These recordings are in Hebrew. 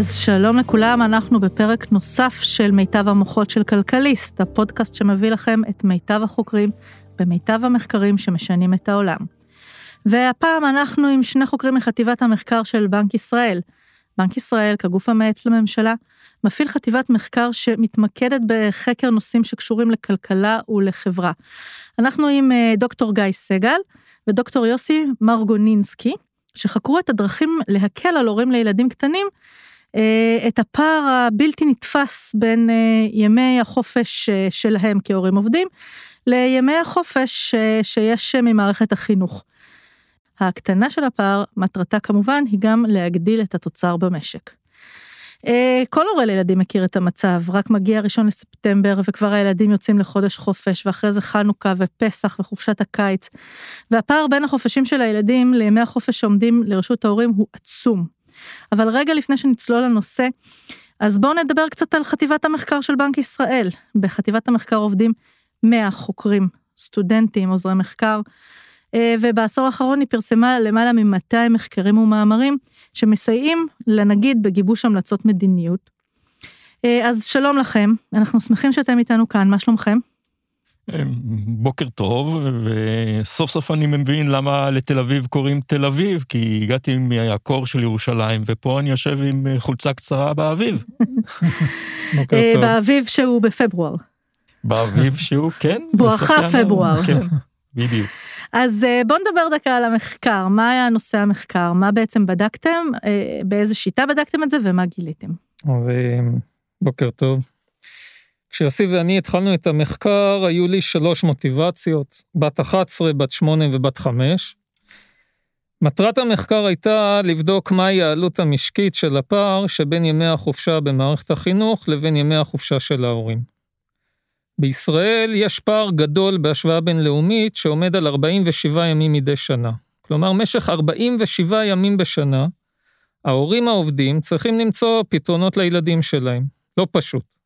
אז שלום לכולם, אנחנו בפרק נוסף של מיטב המוחות של כלכליסט, הפודקאסט שמביא לכם את מיטב החוקרים במיטב המחקרים שמשנים את העולם. והפעם אנחנו עם שני חוקרים מחטיבת המחקר של בנק ישראל. בנק ישראל, כגוף המייעץ לממשלה, מפעיל חטיבת מחקר שמתמקדת בחקר נושאים שקשורים לכלכלה ולחברה. אנחנו עם אה, דוקטור גיא סגל ודוקטור יוסי מרגונינסקי, שחקרו את הדרכים להקל על הורים לילדים קטנים את הפער הבלתי נתפס בין אה, ימי החופש שלהם כהורים עובדים לימי החופש שיש ממערכת החינוך. ההקטנה של הפער, מטרתה כמובן היא גם להגדיל את התוצר במשק. אה, כל הורה לילדים מכיר את המצב, רק מגיע ראשון לספטמבר וכבר הילדים יוצאים לחודש חופש ואחרי זה חנוכה ופסח וחופשת הקיץ. והפער בין החופשים של הילדים לימי החופש שעומדים לרשות ההורים הוא עצום. אבל רגע לפני שנצלול לנושא, אז בואו נדבר קצת על חטיבת המחקר של בנק ישראל. בחטיבת המחקר עובדים 100 חוקרים, סטודנטים, עוזרי מחקר, אה, ובעשור האחרון היא פרסמה למעלה מ-200 מחקרים ומאמרים שמסייעים לנגיד בגיבוש המלצות מדיניות. אה, אז שלום לכם, אנחנו שמחים שאתם איתנו כאן, מה שלומכם? אה, בוקר טוב, וסוף סוף אני מבין למה לתל אביב קוראים תל אביב, כי הגעתי מהקור של ירושלים, ופה אני יושב עם חולצה קצרה באביב. באביב שהוא בפברואר. באביב שהוא, כן. בואכה פברואר. כן, בדיוק. אז אה, בואו נדבר דקה על המחקר, מה היה נושא המחקר, מה בעצם בדקתם, אה, באיזה שיטה בדקתם את זה ומה גיליתם. אז אה, בוקר טוב. כשיוסי ואני התחלנו את המחקר, היו לי שלוש מוטיבציות, בת 11, בת 8 ובת 5. מטרת המחקר הייתה לבדוק מהי העלות המשקית של הפער שבין ימי החופשה במערכת החינוך לבין ימי החופשה של ההורים. בישראל יש פער גדול בהשוואה בינלאומית שעומד על 47 ימים מדי שנה. כלומר, משך 47 ימים בשנה, ההורים העובדים צריכים למצוא פתרונות לילדים שלהם. לא פשוט.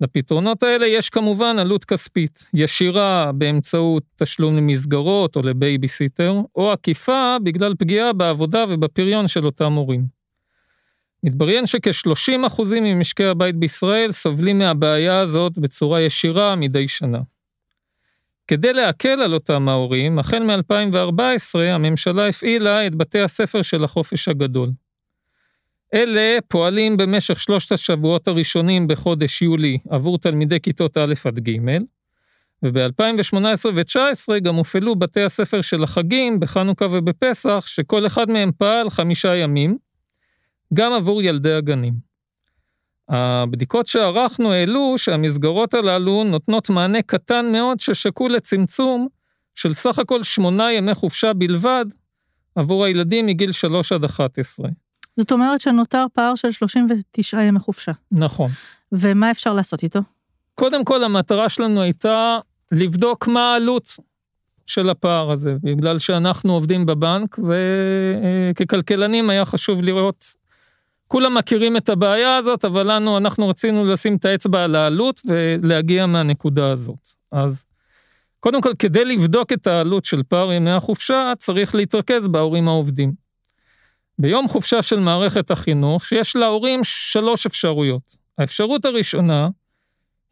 לפתרונות האלה יש כמובן עלות כספית, ישירה באמצעות תשלום למסגרות או לבייביסיטר, או עקיפה בגלל פגיעה בעבודה ובפריון של אותם הורים. מתבריין שכ-30% ממשקי הבית בישראל סובלים מהבעיה הזאת בצורה ישירה מדי שנה. כדי להקל על אותם ההורים, החל מ-2014 הממשלה הפעילה את בתי הספר של החופש הגדול. אלה פועלים במשך שלושת השבועות הראשונים בחודש יולי עבור תלמידי כיתות א' עד ג', וב-2018 ו-2019 גם הופעלו בתי הספר של החגים בחנוכה ובפסח, שכל אחד מהם פעל חמישה ימים, גם עבור ילדי הגנים. הבדיקות שערכנו העלו שהמסגרות הללו נותנות מענה קטן מאוד ששקול לצמצום של סך הכל שמונה ימי חופשה בלבד עבור הילדים מגיל 3 עד 11. זאת אומרת שנותר פער של 39 ימי חופשה. נכון. ומה אפשר לעשות איתו? קודם כל, המטרה שלנו הייתה לבדוק מה העלות של הפער הזה, בגלל שאנחנו עובדים בבנק, וככלכלנים היה חשוב לראות כולם מכירים את הבעיה הזאת, אבל לנו, אנחנו רצינו לשים את האצבע על העלות ולהגיע מהנקודה הזאת. אז קודם כל, כדי לבדוק את העלות של פער ימי החופשה, צריך להתרכז בהורים העובדים. ביום חופשה של מערכת החינוך, יש להורים שלוש אפשרויות. האפשרות הראשונה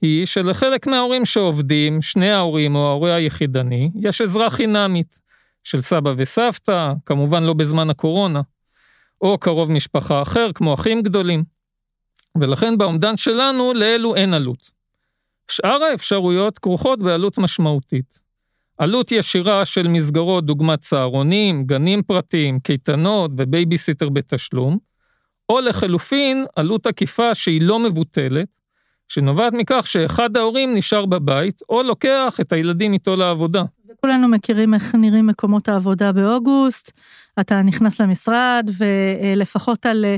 היא שלחלק מההורים שעובדים, שני ההורים או ההורה היחידני, יש עזרה חינמית של סבא וסבתא, כמובן לא בזמן הקורונה. או קרוב משפחה אחר, כמו אחים גדולים. ולכן באומדן שלנו לאלו אין עלות. שאר האפשרויות כרוכות בעלות משמעותית. עלות ישירה של מסגרות דוגמת צהרונים, גנים פרטיים, קייטנות ובייביסיטר בתשלום, או לחלופין, עלות עקיפה שהיא לא מבוטלת, שנובעת מכך שאחד ההורים נשאר בבית, או לוקח את הילדים איתו לעבודה. כולנו מכירים איך נראים מקומות העבודה באוגוסט, אתה נכנס למשרד ולפחות על אה,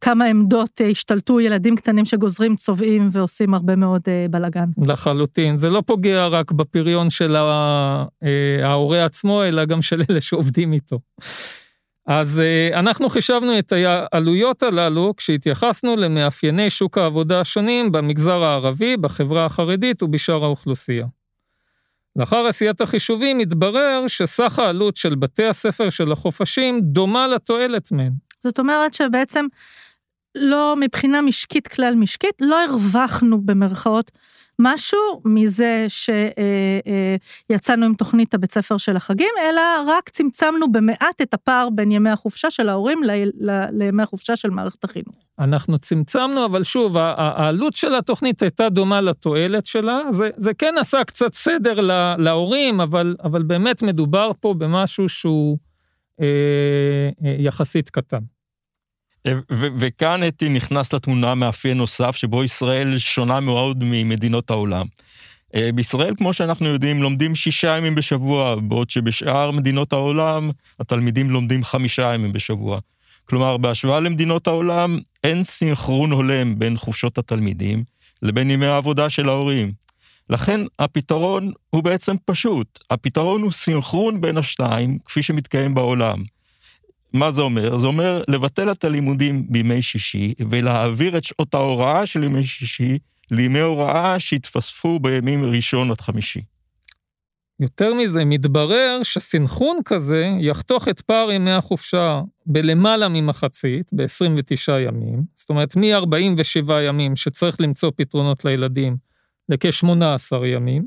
כמה עמדות אה, השתלטו ילדים קטנים שגוזרים, צובעים ועושים הרבה מאוד אה, בלאגן. לחלוטין, זה לא פוגע רק בפריון של ההורה עצמו, אלא גם של אלה שעובדים איתו. אז אנחנו חישבנו את העלויות הללו כשהתייחסנו למאפייני שוק העבודה השונים במגזר הערבי, בחברה החרדית ובשאר האוכלוסייה. לאחר עשיית החישובים התברר שסך העלות של בתי הספר של החופשים דומה לתועלת מהן. זאת אומרת שבעצם לא, מבחינה משקית, כלל משקית, לא הרווחנו במרכאות משהו מזה שיצאנו עם תוכנית הבית ספר של החגים, אלא רק צמצמנו במעט את הפער בין ימי החופשה של ההורים לימי החופשה של מערכת החינוך. אנחנו צמצמנו, אבל שוב, העלות של התוכנית הייתה דומה לתועלת שלה. זה, זה כן עשה קצת סדר להורים, אבל, אבל באמת מדובר פה במשהו שהוא אה, אה, יחסית קטן. וכאן אתי נכנס לתמונה מאפיין נוסף, שבו ישראל שונה מאוד ממדינות העולם. אה, בישראל, כמו שאנחנו יודעים, לומדים שישה ימים בשבוע, בעוד שבשאר מדינות העולם התלמידים לומדים חמישה ימים בשבוע. כלומר, בהשוואה למדינות העולם, אין סינכרון הולם בין חופשות התלמידים לבין ימי העבודה של ההורים. לכן הפתרון הוא בעצם פשוט, הפתרון הוא סינכרון בין השניים, כפי שמתקיים בעולם. מה זה אומר? זה אומר לבטל את הלימודים בימי שישי ולהעביר את שעות ההוראה של ימי שישי לימי הוראה שהתווספו בימים ראשון עד חמישי. יותר מזה, מתברר שסנכרון כזה יחתוך את פער ימי החופשה בלמעלה ממחצית, ב-29 ימים, זאת אומרת מ-47 ימים שצריך למצוא פתרונות לילדים לכ-18 ימים,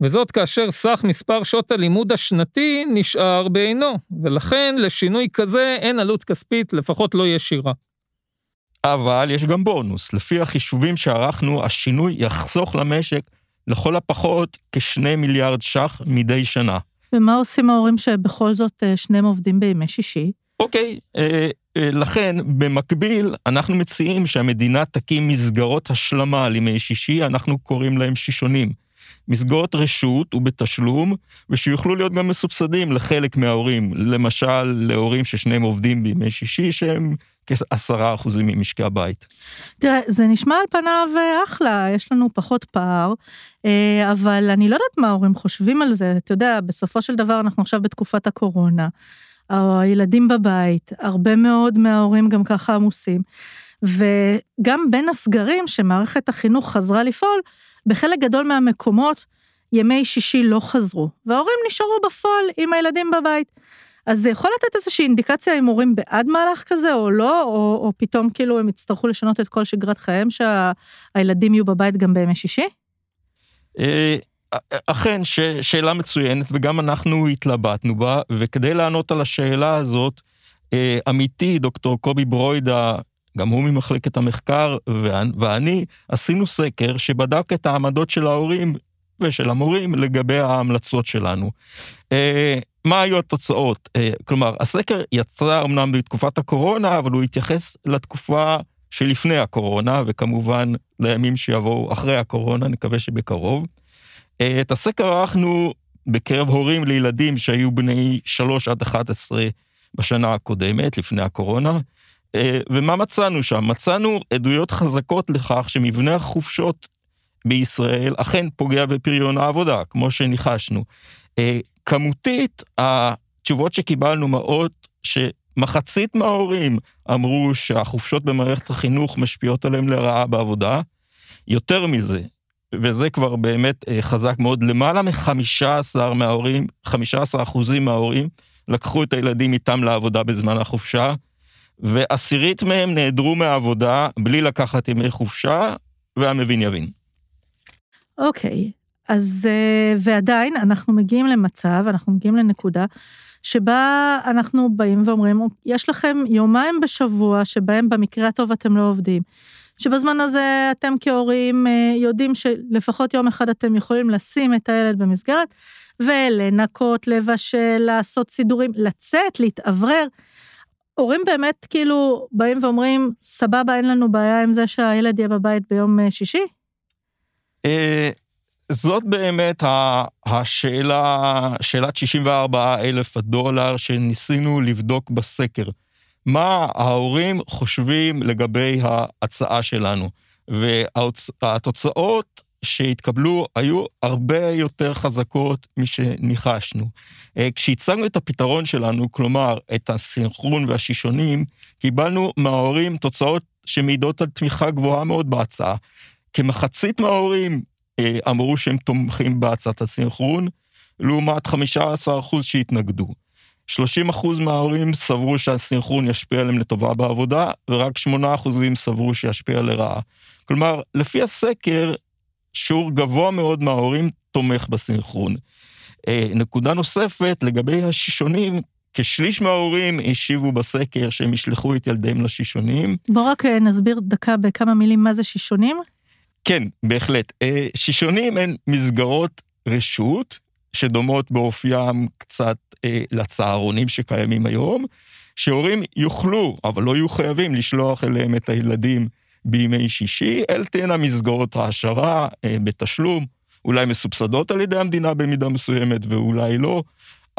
וזאת כאשר סך מספר שעות הלימוד השנתי נשאר בעינו, ולכן לשינוי כזה אין עלות כספית, לפחות לא ישירה. אבל יש גם בונוס, לפי החישובים שערכנו, השינוי יחסוך למשק לכל הפחות כשני מיליארד ש"ח מדי שנה. ומה עושים ההורים שבכל זאת אה, שניהם עובדים בימי שישי? אוקיי, אה, אה, לכן במקביל אנחנו מציעים שהמדינה תקים מסגרות השלמה לימי שישי, אנחנו קוראים להם שישונים. מסגרות רשות ובתשלום, ושיוכלו להיות גם מסובסדים לחלק מההורים, למשל להורים ששניהם עובדים בימי שישי, שהם כעשרה אחוזים ממשקי הבית. תראה, זה נשמע על פניו אה, אחלה, יש לנו פחות פער, אה, אבל אני לא יודעת מה ההורים חושבים על זה. אתה יודע, בסופו של דבר אנחנו עכשיו בתקופת הקורונה, הילדים בבית, הרבה מאוד מההורים גם ככה עמוסים. וגם בין הסגרים שמערכת החינוך חזרה לפעול, בחלק גדול מהמקומות ימי שישי לא חזרו, וההורים נשארו בפועל עם הילדים בבית. אז זה יכול לתת איזושהי אינדיקציה אם הורים בעד מהלך כזה או לא, או, או פתאום כאילו הם יצטרכו לשנות את כל שגרת חייהם שהילדים יהיו בבית גם בימי שישי? אה, אכן, ש, שאלה מצוינת, וגם אנחנו התלבטנו בה, וכדי לענות על השאלה הזאת, אה, עמיתי, דוקטור קובי ברוידה, גם הוא ממחלקת המחקר, ואני עשינו סקר שבדק את העמדות של ההורים ושל המורים לגבי ההמלצות שלנו. אה, מה היו התוצאות? אה, כלומר, הסקר יצא אמנם בתקופת הקורונה, אבל הוא התייחס לתקופה שלפני הקורונה, וכמובן לימים שיבואו אחרי הקורונה, נקווה שבקרוב. אה, את הסקר ערכנו בקרב הורים לילדים שהיו בני 3 עד 11 בשנה הקודמת, לפני הקורונה, ומה מצאנו שם? מצאנו עדויות חזקות לכך שמבנה החופשות בישראל אכן פוגע בפריון העבודה, כמו שניחשנו. אה, כמותית, התשובות שקיבלנו מראות שמחצית מההורים אמרו שהחופשות במערכת החינוך משפיעות עליהם לרעה בעבודה. יותר מזה, וזה כבר באמת אה, חזק מאוד, למעלה מ-15 מההורים, 15 אחוזים מההורים, לקחו את הילדים איתם לעבודה בזמן החופשה, ועשירית מהם נעדרו מהעבודה בלי לקחת ימי חופשה, והמבין יבין. אוקיי, אז אה, ועדיין אנחנו מגיעים למצב, אנחנו מגיעים לנקודה, שבה אנחנו באים ואומרים, יש לכם יומיים בשבוע שבהם במקרה הטוב אתם לא עובדים. שבזמן הזה אתם כהורים אה, יודעים שלפחות יום אחד אתם יכולים לשים את הילד במסגרת ולנקות, לבשל, לעשות סידורים, לצאת, להתאוורר. הורים באמת כאילו באים ואומרים, סבבה, אין לנו בעיה עם זה שהילד יהיה בבית ביום אה, שישי? אה, זאת באמת השאלה, שאלת 64 אלף הדולר שניסינו לבדוק בסקר. מה ההורים חושבים לגבי ההצעה שלנו? והתוצאות שהתקבלו היו הרבה יותר חזקות משניחשנו. אה, כשהצגנו את הפתרון שלנו, כלומר, את הסינכרון והשישונים, קיבלנו מההורים תוצאות שמעידות על תמיכה גבוהה מאוד בהצעה. כמחצית מההורים אה, אמרו שהם תומכים בהצעת הסינכרון, לעומת 15% שהתנגדו. 30% מההורים סברו שהסינכרון ישפיע עליהם לטובה בעבודה, ורק 8% סברו שישפיע לרעה. כלומר, לפי הסקר, שיעור גבוה מאוד מההורים תומך בסינכרון. אה, נקודה נוספת, לגבי השישונים, כשליש מההורים השיבו בסקר שהם ישלחו את ילדיהם לשישונים. בוא רק אה, נסביר דקה בכמה מילים מה זה שישונים. כן, בהחלט. אה, שישונים הן מסגרות רשות, שדומות באופיים קצת אה, לצהרונים שקיימים היום, שהורים יוכלו, אבל לא יהיו חייבים, לשלוח אליהם את הילדים בימי שישי, אל תהיינה מסגרות העשרה אה, בתשלום, אולי מסובסדות על ידי המדינה במידה מסוימת ואולי לא,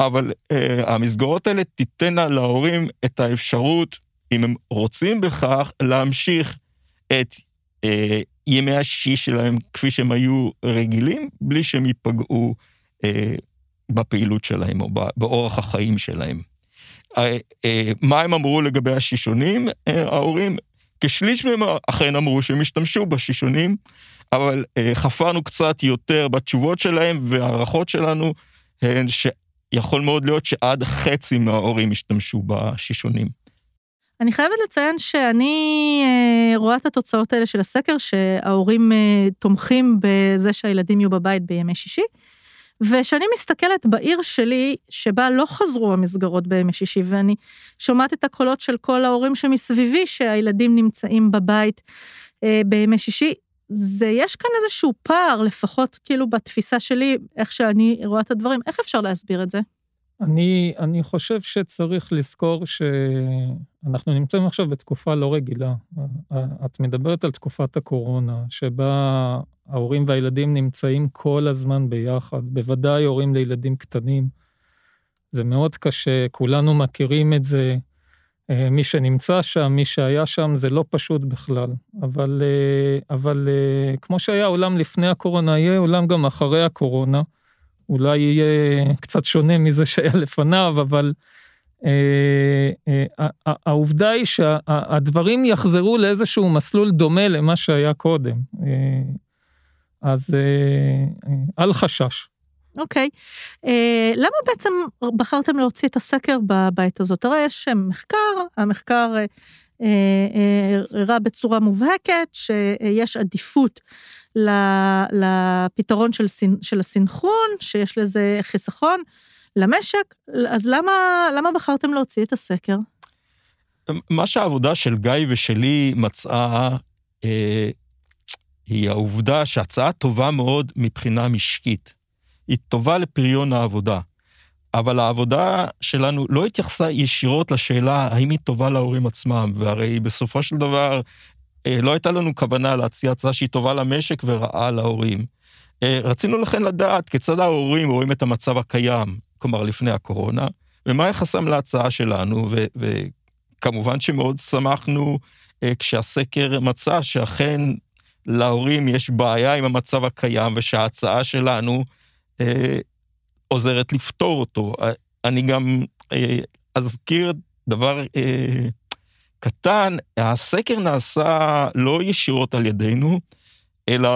אבל אה, המסגרות האלה תיתנה להורים את האפשרות, אם הם רוצים בכך, להמשיך את אה, ימי השישי שלהם כפי שהם היו רגילים, בלי שהם ייפגעו אה, בפעילות שלהם או באורח החיים שלהם. אה, אה, מה הם אמרו לגבי השישונים? ההורים, כשליש מהם אכן אמרו שהם השתמשו בשישונים, אבל אה, חפרנו קצת יותר בתשובות שלהם, וההערכות שלנו הן שיכול מאוד להיות שעד חצי מההורים השתמשו בשישונים. אני חייבת לציין שאני אה, רואה את התוצאות האלה של הסקר, שההורים אה, תומכים בזה שהילדים יהיו בבית בימי שישי, וכשאני מסתכלת בעיר שלי, שבה לא חזרו המסגרות בימי שישי, ואני שומעת את הקולות של כל ההורים שמסביבי, שהילדים נמצאים בבית אה, בימי שישי, זה, יש כאן איזשהו פער, לפחות כאילו בתפיסה שלי, איך שאני רואה את הדברים, איך אפשר להסביר את זה? אני, אני חושב שצריך לזכור שאנחנו נמצאים עכשיו בתקופה לא רגילה. את מדברת על תקופת הקורונה, שבה ההורים והילדים נמצאים כל הזמן ביחד, בוודאי הורים לילדים קטנים. זה מאוד קשה, כולנו מכירים את זה. אה, מי שנמצא שם, מי שהיה שם, זה לא פשוט בכלל. אבל, אה, אבל אה, כמו שהיה עולם לפני הקורונה, יהיה עולם גם אחרי הקורונה. אולי יהיה קצת שונה מזה שהיה לפניו, אבל אה, אה, העובדה היא שהדברים יחזרו לאיזשהו מסלול דומה למה שהיה קודם. אה, אז אה, אה, אל חשש. אוקיי. Okay. אה, למה בעצם בחרתם להוציא את הסקר בבית הזאת? הרי יש מחקר, המחקר הראה בצורה מובהקת שיש עדיפות לפתרון של, של הסינכרון, שיש לזה חיסכון למשק, אז למה, למה בחרתם להוציא את הסקר? מה שהעבודה של גיא ושלי מצאה, אה, היא העובדה שהצעה טובה מאוד מבחינה משקית. היא טובה לפריון העבודה. אבל העבודה שלנו לא התייחסה ישירות לשאלה האם היא טובה להורים עצמם, והרי בסופו של דבר אה, לא הייתה לנו כוונה להציע הצעה שהיא טובה למשק ורעה להורים. אה, רצינו לכן לדעת כיצד ההורים רואים את המצב הקיים, כלומר לפני הקורונה, ומה יחסם להצעה שלנו, וכמובן שמאוד שמחנו אה, כשהסקר מצא שאכן להורים יש בעיה עם המצב הקיים ושההצעה שלנו עוזרת לפתור אותו. אני גם אה, אזכיר דבר אה, קטן, הסקר נעשה לא ישירות על ידינו, אלא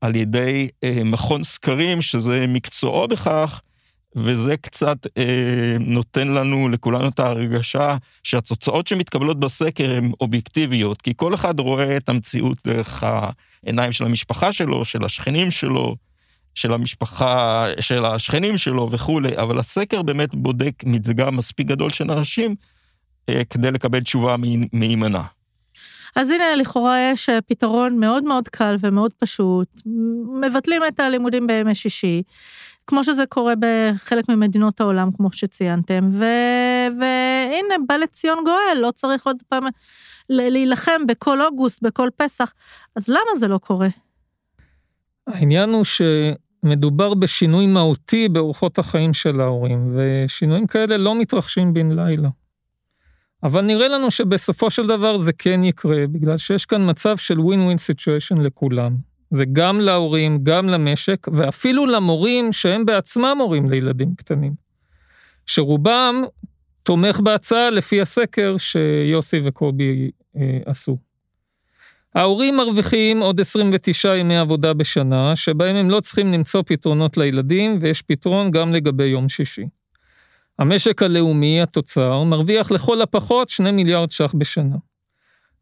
על ידי אה, מכון סקרים, שזה מקצועו בכך, וזה קצת אה, נותן לנו, לכולנו, את ההרגשה שהתוצאות שמתקבלות בסקר הן אובייקטיביות, כי כל אחד רואה את המציאות דרך העיניים של המשפחה שלו, של השכנים שלו, של המשפחה, של השכנים שלו וכולי, אבל הסקר באמת בודק מדגם מספיק גדול של אנשים, אה, כדי לקבל תשובה מהימנה. אז הנה, לכאורה יש אה, פתרון מאוד מאוד קל ומאוד פשוט. מבטלים את הלימודים בימי שישי, כמו שזה קורה בחלק ממדינות העולם, כמו שציינתם, ו... והנה, בא לציון גואל, לא צריך עוד פעם להילחם בכל אוגוסט, בכל פסח. אז למה זה לא קורה? העניין הוא שמדובר בשינוי מהותי באורחות החיים של ההורים, ושינויים כאלה לא מתרחשים בן לילה. אבל נראה לנו שבסופו של דבר זה כן יקרה, בגלל שיש כאן מצב של ווין ווין סיטואשן לכולם. זה גם להורים, גם למשק, ואפילו למורים שהם בעצמם הורים לילדים קטנים. שרובם תומך בהצעה לפי הסקר שיוסי וקובי אה, עשו. ההורים מרוויחים עוד 29 ימי עבודה בשנה, שבהם הם לא צריכים למצוא פתרונות לילדים, ויש פתרון גם לגבי יום שישי. המשק הלאומי, התוצר, מרוויח לכל הפחות 2 מיליארד ש"ח בשנה.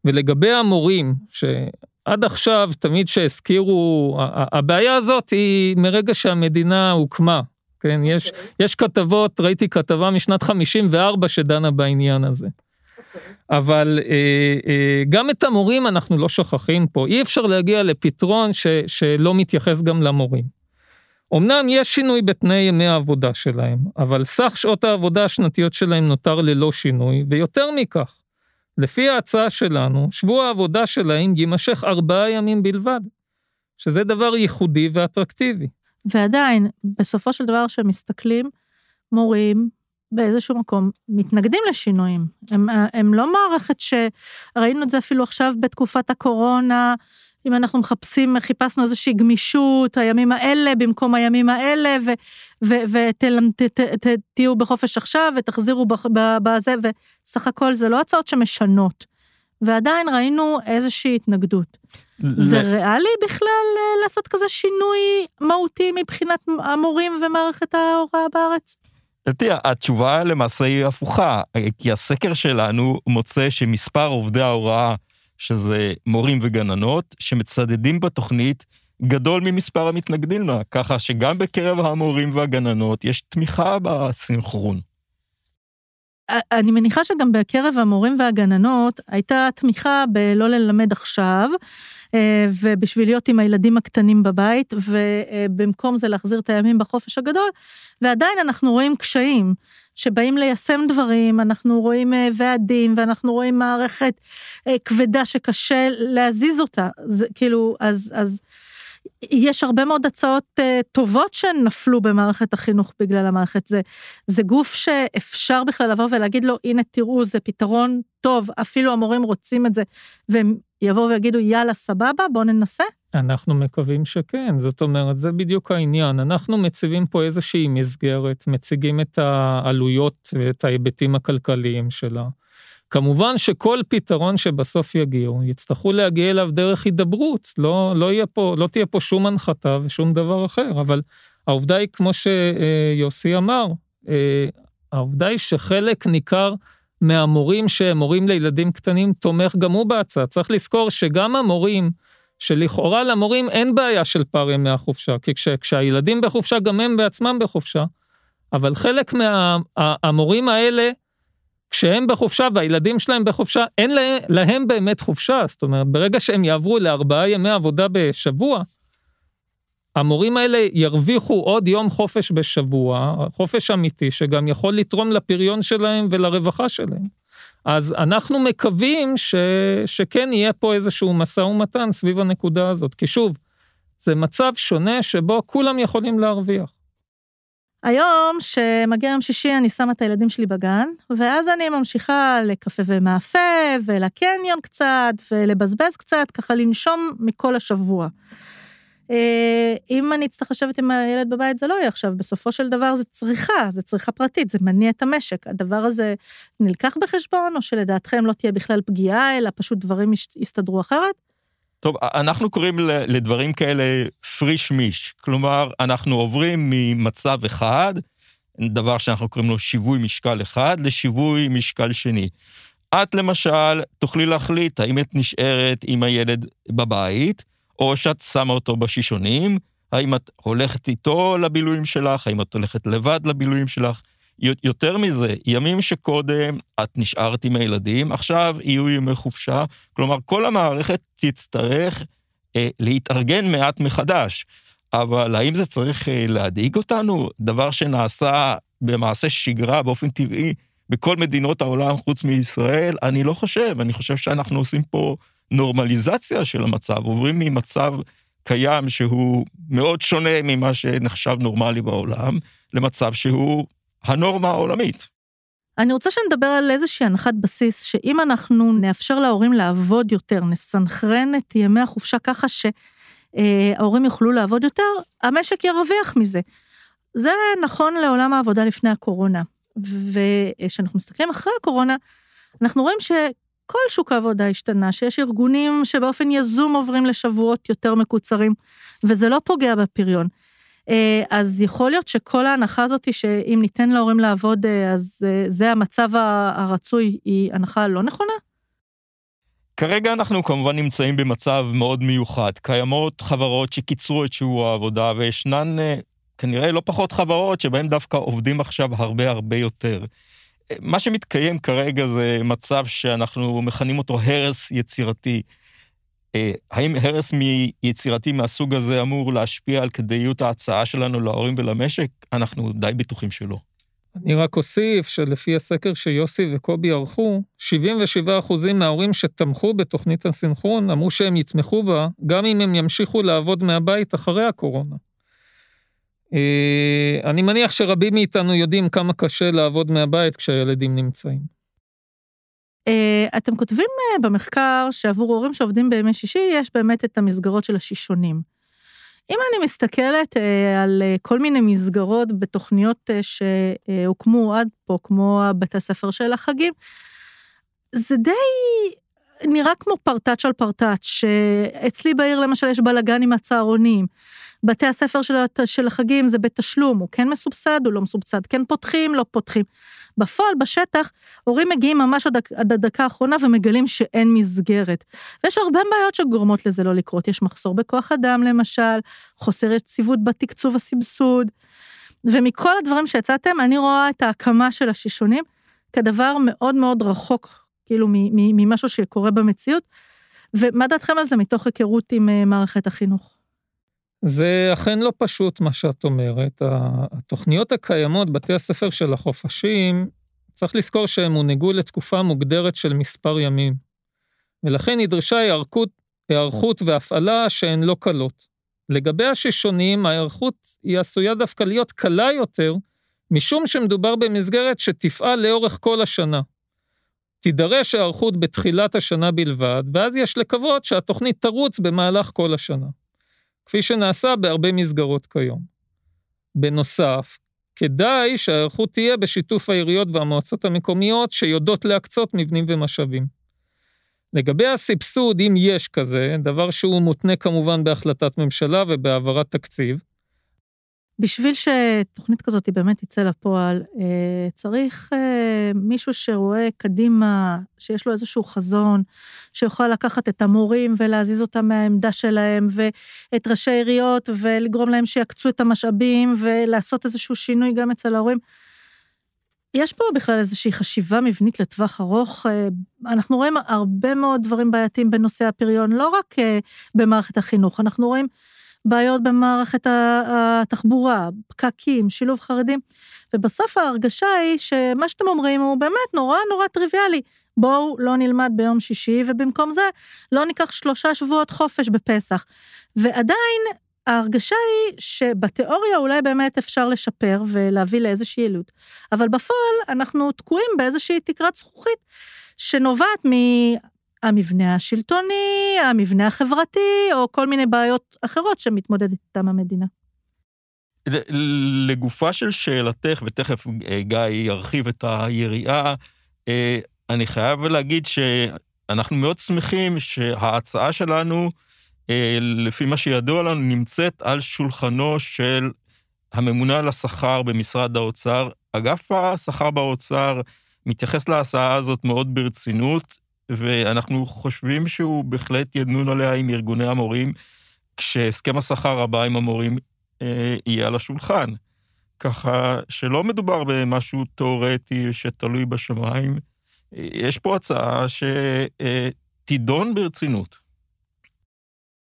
ולגבי המורים, שעד עכשיו, תמיד שהזכירו, הבעיה הזאת היא מרגע שהמדינה הוקמה, כן? יש, יש כתבות, ראיתי כתבה משנת 54 שדנה בעניין הזה. אבל אה, אה, גם את המורים אנחנו לא שוכחים פה, אי אפשר להגיע לפתרון ש, שלא מתייחס גם למורים. אמנם יש שינוי בתנאי ימי העבודה שלהם, אבל סך שעות העבודה השנתיות שלהם נותר ללא שינוי, ויותר מכך, לפי ההצעה שלנו, שבוע העבודה שלהם יימשך ארבעה ימים בלבד, שזה דבר ייחודי ואטרקטיבי. ועדיין, בסופו של דבר שמסתכלים, מורים באיזשהו מקום מתנגדים לשינויים. הם, הם לא מערכת שראינו את זה אפילו עכשיו בתקופת הקורונה, אם אנחנו מחפשים, חיפשנו איזושהי גמישות, הימים האלה במקום הימים האלה, ותהיו בחופש עכשיו ותחזירו בזה, וסך הכל זה לא הצעות שמשנות. ועדיין ראינו איזושהי התנגדות. זה ריאלי בכלל אה, לעשות כזה שינוי מהותי מבחינת המורים ומערכת ההוראה בארץ? התשובה למעשה היא הפוכה, כי הסקר שלנו מוצא שמספר עובדי ההוראה, שזה מורים וגננות, שמצדדים בתוכנית, גדול ממספר המתנגדים לה, ככה שגם בקרב המורים והגננות יש תמיכה בסינכרון. אני מניחה שגם בקרב המורים והגננות הייתה תמיכה בלא ללמד עכשיו, אה, ובשביל להיות עם הילדים הקטנים בבית, ובמקום זה להחזיר את הימים בחופש הגדול, ועדיין אנחנו רואים קשיים שבאים ליישם דברים, אנחנו רואים אה, ועדים, ואנחנו רואים מערכת אה, כבדה שקשה להזיז אותה, זה כאילו, אז, אז יש הרבה מאוד הצעות טובות שנפלו במערכת החינוך בגלל המערכת. זה, זה גוף שאפשר בכלל לבוא ולהגיד לו, הנה תראו, זה פתרון טוב, אפילו המורים רוצים את זה, והם יבואו ויגידו, יאללה, סבבה, בואו ננסה. אנחנו מקווים שכן, זאת אומרת, זה בדיוק העניין. אנחנו מציבים פה איזושהי מסגרת, מציגים את העלויות ואת ההיבטים הכלכליים שלה. כמובן שכל פתרון שבסוף יגיעו, יצטרכו להגיע אליו דרך הידברות, לא, לא, פה, לא תהיה פה שום הנחתה ושום דבר אחר, אבל העובדה היא, כמו שיוסי אמר, אה, העובדה היא שחלק ניכר מהמורים שהם מורים לילדים קטנים תומך גם הוא בהצעה. צריך לזכור שגם המורים, שלכאורה למורים אין בעיה של פער ימי החופשה, כי כש, כשהילדים בחופשה גם הם בעצמם בחופשה, אבל חלק מהמורים מה, האלה, כשהם בחופשה והילדים שלהם בחופשה, אין לה, להם באמת חופשה. זאת אומרת, ברגע שהם יעברו לארבעה ימי עבודה בשבוע, המורים האלה ירוויחו עוד יום חופש בשבוע, חופש אמיתי, שגם יכול לתרום לפריון שלהם ולרווחה שלהם. אז אנחנו מקווים ש, שכן יהיה פה איזשהו משא ומתן סביב הנקודה הזאת, כי שוב, זה מצב שונה שבו כולם יכולים להרוויח. היום, שמגיע יום שישי, אני שמה את הילדים שלי בגן, ואז אני ממשיכה לקפה ומאפה, ולקניון קצת, ולבזבז קצת, ככה לנשום מכל השבוע. אה, אם אני אצטרך לשבת עם הילד בבית, זה לא יהיה עכשיו, בסופו של דבר זה צריכה, זה צריכה פרטית, זה מניע את המשק. הדבר הזה נלקח בחשבון, או שלדעתכם לא תהיה בכלל פגיעה, אלא פשוט דברים יסתדרו אחרת? טוב, אנחנו קוראים לדברים כאלה פריש מיש, כלומר, אנחנו עוברים ממצב אחד, דבר שאנחנו קוראים לו שיווי משקל אחד, לשיווי משקל שני. את למשל תוכלי להחליט האם את נשארת עם הילד בבית, או שאת שמה אותו בשישונים, האם את הולכת איתו לבילויים שלך, האם את הולכת לבד לבילויים שלך. יותר מזה, ימים שקודם את נשארת עם הילדים, עכשיו יהיו ימי חופשה, כלומר כל המערכת תצטרך אה, להתארגן מעט מחדש. אבל האם זה צריך אה, להדאיג אותנו? דבר שנעשה במעשה שגרה באופן טבעי בכל מדינות העולם חוץ מישראל? אני לא חושב, אני חושב שאנחנו עושים פה נורמליזציה של המצב, עוברים ממצב קיים שהוא מאוד שונה ממה שנחשב נורמלי בעולם, למצב שהוא הנורמה העולמית. אני רוצה שנדבר על איזושהי הנחת בסיס, שאם אנחנו נאפשר להורים לעבוד יותר, נסנכרן את ימי החופשה ככה שההורים יוכלו לעבוד יותר, המשק ירוויח מזה. זה נכון לעולם העבודה לפני הקורונה. וכשאנחנו מסתכלים אחרי הקורונה, אנחנו רואים שכל שוק העבודה השתנה, שיש ארגונים שבאופן יזום עוברים לשבועות יותר מקוצרים, וזה לא פוגע בפריון. אה, אז יכול להיות שכל ההנחה הזאת שאם ניתן להורים לעבוד אה, אז אה, זה המצב הרצוי היא הנחה לא נכונה? כרגע אנחנו כמובן נמצאים במצב מאוד מיוחד. קיימות חברות שקיצרו את שיעור העבודה, וישנן כנראה לא פחות חברות שבהן דווקא עובדים עכשיו הרבה הרבה יותר. מה שמתקיים כרגע זה מצב שאנחנו מכנים אותו הרס יצירתי. אה, האם הרס מיצירתי מהסוג הזה אמור להשפיע על כדאיות ההצעה שלנו להורים ולמשק? אנחנו די בטוחים שלא. אני רק אוסיף שלפי הסקר שיוסי וקובי ערכו, 77% מההורים שתמכו בתוכנית הסינכרון אמרו שהם יתמכו בה, גם אם הם ימשיכו לעבוד מהבית אחרי הקורונה. אה, אני מניח שרבים מאיתנו יודעים כמה קשה לעבוד מהבית כשהילדים נמצאים. אה, אתם כותבים אה, במחקר שעבור הורים שעובדים בימי שישי יש באמת את המסגרות של השישונים. אם אני מסתכלת על כל מיני מסגרות בתוכניות שהוקמו עד פה, כמו בתי הספר של החגים, זה די נראה כמו פרטאץ' על פרטאץ', שאצלי בעיר למשל יש בלאגן עם הצהרונים. בתי הספר של, של החגים זה בתשלום, הוא כן מסובסד, הוא לא מסובסד, כן פותחים, לא פותחים. בפועל, בשטח, הורים מגיעים ממש עד, עד הדקה האחרונה ומגלים שאין מסגרת. ויש הרבה בעיות שגורמות לזה לא לקרות. יש מחסור בכוח אדם למשל, חוסר יציבות בתקצוב הסבסוד. ומכל הדברים שהצעתם, אני רואה את ההקמה של השישונים כדבר מאוד מאוד רחוק, כאילו, ממשהו שקורה במציאות. ומה דעתכם על זה מתוך היכרות עם אה, מערכת החינוך? זה אכן לא פשוט מה שאת אומרת. התוכניות הקיימות, בתי הספר של החופשים, צריך לזכור שהם הונהגו לתקופה מוגדרת של מספר ימים. ולכן נדרשה היערכות, היערכות והפעלה שהן לא קלות. לגבי השישונים, ההיערכות היא עשויה דווקא להיות קלה יותר, משום שמדובר במסגרת שתפעל לאורך כל השנה. תידרש היערכות בתחילת השנה בלבד, ואז יש לקוות שהתוכנית תרוץ במהלך כל השנה. כפי שנעשה בהרבה מסגרות כיום. בנוסף, כדאי שההיערכות תהיה בשיתוף העיריות והמועצות המקומיות שיודעות להקצות מבנים ומשאבים. לגבי הסבסוד, אם יש כזה, דבר שהוא מותנה כמובן בהחלטת ממשלה ובהעברת תקציב, בשביל שתוכנית כזאת באמת תצא לפועל, אה, צריך אה, מישהו שרואה קדימה, שיש לו איזשהו חזון, שיוכל לקחת את המורים ולהזיז אותם מהעמדה שלהם, ואת ראשי העיריות, ולגרום להם שיקצו את המשאבים, ולעשות איזשהו שינוי גם אצל ההורים. יש פה בכלל איזושהי חשיבה מבנית לטווח ארוך. אה, אנחנו רואים הרבה מאוד דברים בעייתיים בנושא הפריון, לא רק במערכת החינוך, אנחנו רואים בעיות במערכת התחבורה, פקקים, שילוב חרדים, ובסוף ההרגשה היא שמה שאתם אומרים הוא באמת נורא נורא טריוויאלי. בואו לא נלמד ביום שישי, ובמקום זה לא ניקח שלושה שבועות חופש בפסח. ועדיין ההרגשה היא שבתיאוריה אולי באמת אפשר לשפר ולהביא לאיזושהי יעילות, אבל בפועל אנחנו תקועים באיזושהי תקרת זכוכית שנובעת המבנה השלטוני, המבנה החברתי, או כל מיני בעיות אחרות שמתמודדת איתן המדינה. לגופה של שאלתך, ותכף אה, גיא ירחיב את היריעה, אה, אני חייב להגיד שאנחנו מאוד שמחים שההצעה שלנו, אה, לפי מה שידוע לנו, נמצאת על שולחנו של הממונה על השכר במשרד האוצר. אגף השכר באוצר מתייחס להצעה הזאת מאוד ברצינות, ואנחנו חושבים שהוא בהחלט ידנון עליה עם ארגוני המורים, כשהסכם השכר הבא עם המורים אה, יהיה על השולחן. ככה שלא מדובר במשהו תיאורטי שתלוי בשמיים, יש פה הצעה שתידון ברצינות.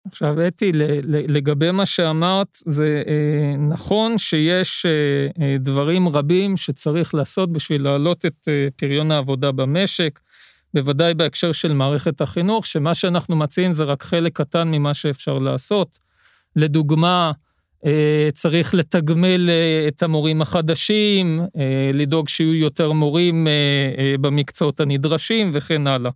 עכשיו, אתי, לגבי מה שאמרת, זה אה, נכון שיש אה, אה, דברים רבים שצריך לעשות בשביל להעלות את פריון העבודה במשק. בוודאי בהקשר של מערכת החינוך, שמה שאנחנו מציעים זה רק חלק קטן ממה שאפשר לעשות. לדוגמה, אה, צריך לתגמל אה, את המורים החדשים, אה, לדאוג שיהיו יותר מורים במקצועות הנדרשים וכן הלאה.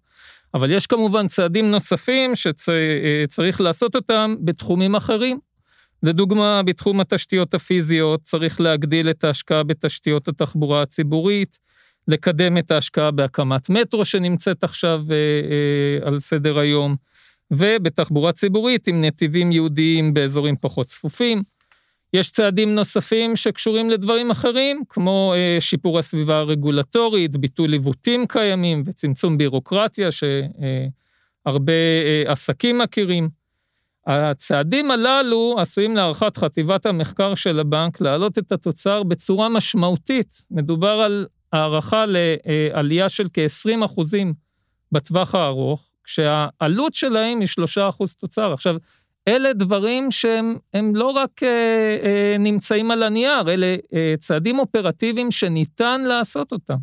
אבל יש כמובן צעדים נוספים שצריך לעשות אותם בתחומים אחרים. לדוגמה, בתחום התשתיות הפיזיות צריך להגדיל את ההשקעה בתשתיות התחבורה הציבורית, לקדם את ההשקעה בהקמת מטרו שנמצאת עכשיו אה, אה, על סדר היום, ובתחבורה ציבורית עם נתיבים ייעודיים באזורים פחות צפופים. יש צעדים נוספים שקשורים לדברים אחרים, כמו אה, שיפור הסביבה הרגולטורית, ביטול עיוותים קיימים וצמצום בירוקרטיה שהרבה עסקים מכירים. הצעדים הללו עשויים להערכת חטיבת המחקר של הבנק להעלות את התוצר בצורה משמעותית. מדובר על הערכה לעלייה של כ-20 אחוזים בטווח הארוך, כשהעלות שלהם היא 3 אחוז תוצר. עכשיו, אלה דברים שהם לא רק אה, אה, נמצאים על הנייר, אלה אה, צעדים אופרטיביים שניתן לעשות אותם.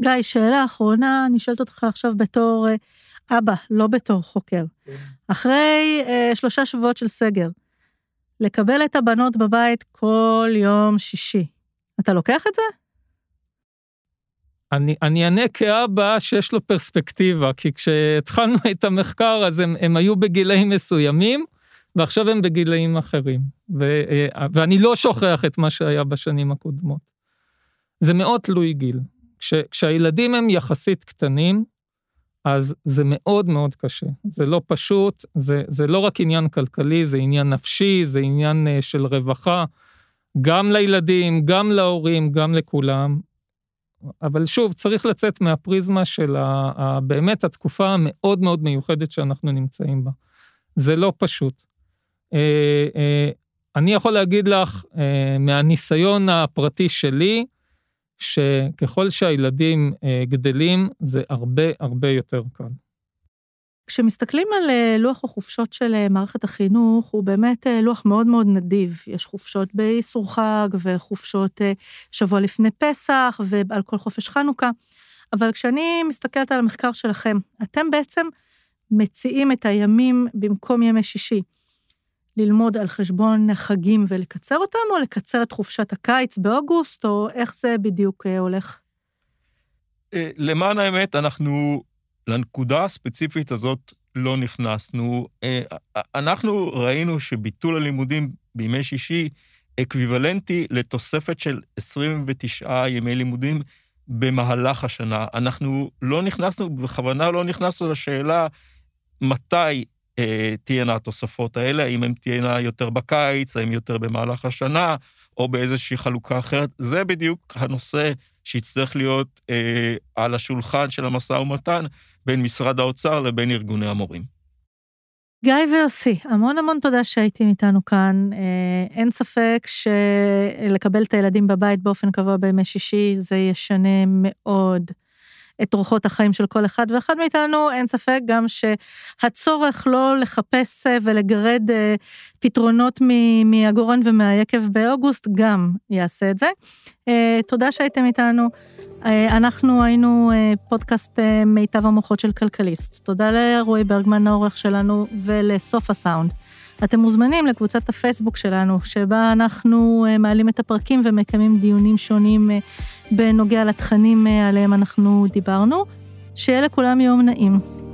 גיא, שאלה אחרונה, אני שואלת אותך עכשיו בתור אה, אבא, לא בתור חוקר. כן. אחרי אה, שלושה שבועות של סגר, לקבל את הבנות בבית כל יום שישי, אתה לוקח את זה? אני, אני אענה כאבא שיש לו פרספקטיבה, כי כשהתחלנו את המחקר אז הם, הם היו בגילאים מסוימים, ועכשיו הם בגילאים אחרים. ו, אה, ואני לא שוכח את מה שהיה בשנים הקודמות. זה מאוד תלוי גיל. כש, כשהילדים הם יחסית קטנים, אז זה מאוד מאוד קשה. זה לא פשוט, זה, זה לא רק עניין כלכלי, זה עניין נפשי, זה עניין אה, של רווחה, גם לילדים, גם להורים, גם לכולם. אבל שוב, צריך לצאת מהפריזמה של ה, ה, באמת התקופה המאוד מאוד מיוחדת שאנחנו נמצאים בה. זה לא פשוט. אה, אה, אני יכול להגיד לך, אה, מהניסיון הפרטי שלי, שככל שהילדים גדלים, זה הרבה הרבה יותר קל. כשמסתכלים על אה, לוח החופשות של אה, מערכת החינוך, הוא באמת אה, לוח מאוד מאוד נדיב. יש חופשות באיסור חג וחופשות שבוע לפני פסח ועל כל חופש חנוכה. אבל כשאני מסתכלת על המחקר שלכם, אתם בעצם מציעים את הימים במקום ימי שישי. ללמוד על חשבון חגים ולקצר אותם, או לקצר את חופשת הקיץ באוגוסט, או איך זה בדיוק הולך? למען האמת, אנחנו לנקודה הספציפית הזאת לא נכנסנו. אה, אנחנו ראינו שביטול הלימודים בימי שישי אקוויוולנטי לתוספת של 29 ימי לימודים במהלך השנה. אנחנו לא נכנסנו, בכוונה לא נכנסנו לשאלה מתי אה, תהיינה התוספות האלה, האם הן תהיינה יותר בקיץ, האם יותר במהלך השנה, או באיזושהי חלוקה אחרת. זה בדיוק הנושא שיצטרך להיות אה, על השולחן של המשא ומתן בין משרד האוצר לבין ארגוני המורים. גיא ויוסי, המון המון תודה שהייתם איתנו כאן. אה, אין ספק שלקבל את הילדים בבית באופן קבוע בימי שישי זה ישנה מאוד את אורחות החיים של כל אחד ואחד מאיתנו, אין ספק גם שהצורך לא לחפש אה, ולגרד אה, פתרונות מהגורן ומהיקב באוגוסט גם יעשה את זה. אה, תודה שהייתם איתנו. אנחנו היינו פודקאסט מיטב המוחות של כלכליסט. תודה לרועי ברגמן העורך שלנו ולסוף הסאונד. אתם מוזמנים לקבוצת הפייסבוק שלנו, שבה אנחנו אה, מעלים את הפרקים ומקיימים דיונים שונים אה, בנוגע לתכנים אה, עליהם אנחנו דיברנו. שיהיה לכולם יום נעים.